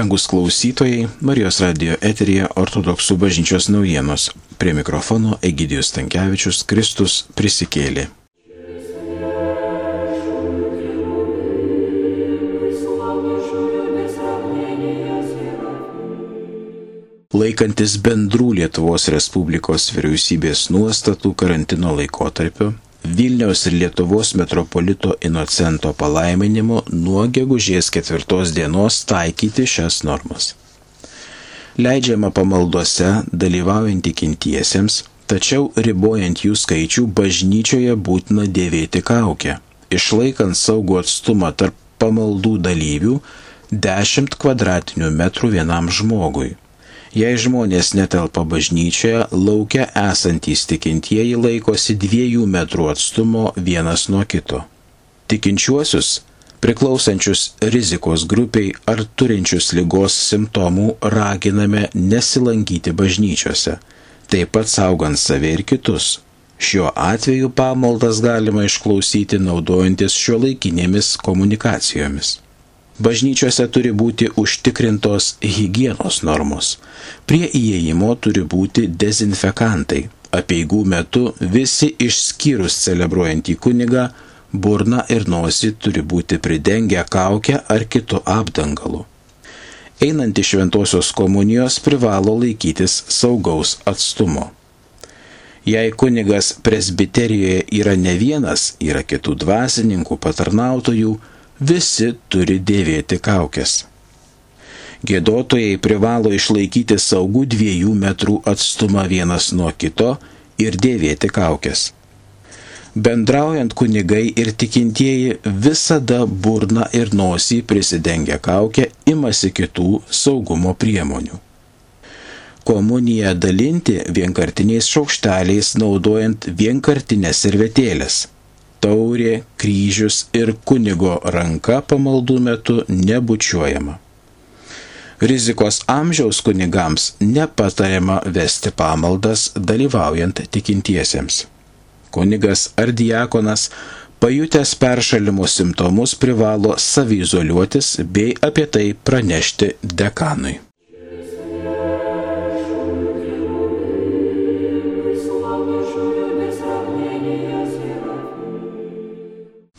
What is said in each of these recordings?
Brangus klausytojai, Marijos radio eterija ortodoksų bažnyčios naujienos. Prie mikrofono Egidijus Tankievičius Kristus prisikėlė. Laikantis bendrų Lietuvos Respublikos vyriausybės nuostatų karantino laikotarpiu, Vilniaus ir Lietuvos metropolito Inocento palaiminimo nuo gegužės ketvirtos dienos taikyti šias normas. Leidžiama pamaldose dalyvaujant tikintiesiems, tačiau ribojant jų skaičių bažnyčioje būtina dėvėti kaukę, išlaikant saugų atstumą tarp pamaldų dalyvių 10 kvadratinių metrų vienam žmogui Jei žmonės netelpa bažnyčioje, laukia esantys tikintieji laikosi dviejų metrų atstumo vienas nuo kito. Tikinčiuosius, priklausančius rizikos grupiai ar turinčius lygos simptomų, raginame nesilankyti bažnyčiose, taip pat saugant save ir kitus. Šiuo atveju pamaldas galima išklausyti naudojantis šio laikinėmis komunikacijomis. Bažnyčiose turi būti užtikrintos hygienos normos. Prie įėjimo turi būti dezinfekantai. Apieigų metu visi išskyrus celebruojantį kunigą burna ir nosį turi būti pridengę kaukę ar kitų apdangalų. Einant iš šventosios komunijos privalo laikytis saugaus atstumo. Jei kunigas presbiterijoje yra ne vienas, yra kitų dvasininkų, patarnautojų, visi turi dėvėti kaukės. Gėdotojai privalo išlaikyti saugų dviejų metrų atstumą vienas nuo kito ir dėvėti kaukės. Bendraujant kunigai ir tikintieji visada burna ir nosį prisidengia kaukę, imasi kitų saugumo priemonių. Komuniją dalinti vienkartiniais šaukšteliais naudojant vienkartinės servetėlės taurė, kryžius ir kunigo ranka pamaldų metu nebučiuojama. Rizikos amžiaus kunigams nepatariama vesti pamaldas dalyvaujant tikintiesiems. Kunigas ar diakonas pajutęs peršalimo simptomus privalo savizoliuotis bei apie tai pranešti dekanui.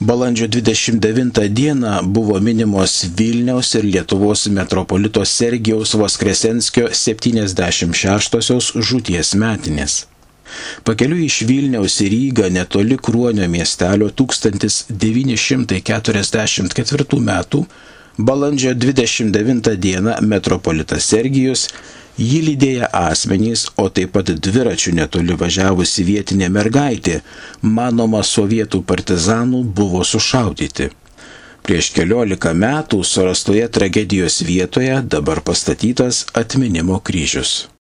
Balandžio 29 dieną buvo minimos Vilniaus ir Lietuvos metropolito Sergijaus Voskresenskio 76-osios žūties metinės. Pakeliu iš Vilniaus į Rygą netoli Kruonio miestelio 1944 m. balandžio 29 d. metropolitas Sergijus Jį lydėję asmenys, o taip pat dviračių netoli važiavusi vietinė mergaitė, manoma sovietų partizanų, buvo sušaudyti. Prieš keliolika metų surastoje tragedijos vietoje dabar pastatytas atminimo kryžius.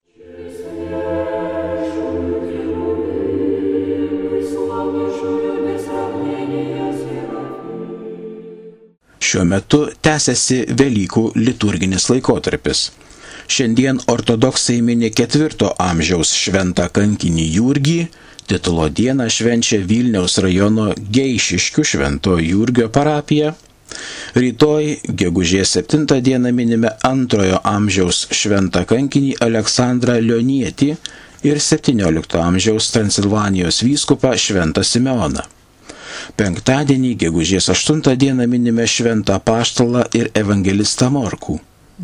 Šiuo metu tęsiasi Velykų liturginis laikotarpis. Šiandien ortodoksai mini ketvirto amžiaus šventą kankinį Jurgį, titulo dieną švenčia Vilniaus rajono Geišiškių švento Jurgio parapija. Rytoj, gegužės 7 dieną minime antrojo amžiaus šventą kankinį Aleksandrą Lionietį ir 17 amžiaus Transilvanijos vyskupą šventą Simeoną. Penktadienį, gegužės 8 dieną minime šventą paštalą ir evangelistą Morkų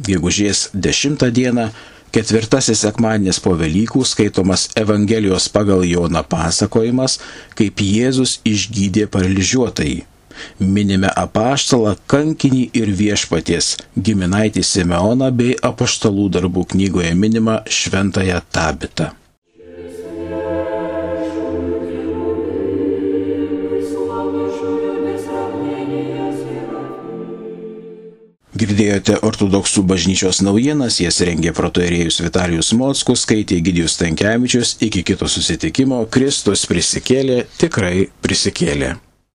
gegužės 10 dieną, ketvirtasis sekmadienis po Velykų skaitomas Evangelijos pagal Joną pasakojimas, kaip Jėzus išgydė paralyžiuotai. Minime apaštalą, kankinį ir viešpaties, giminaitį Simeoną bei apaštalų darbų knygoje minimą šventąją Tabitą. Girdėjote ortodoksų bažnyčios naujienas, jas rengė protoerėjus Vitalijus Mockus, skaitė Gidijus Tankievičius, iki kito susitikimo Kristus prisikėlė, tikrai prisikėlė.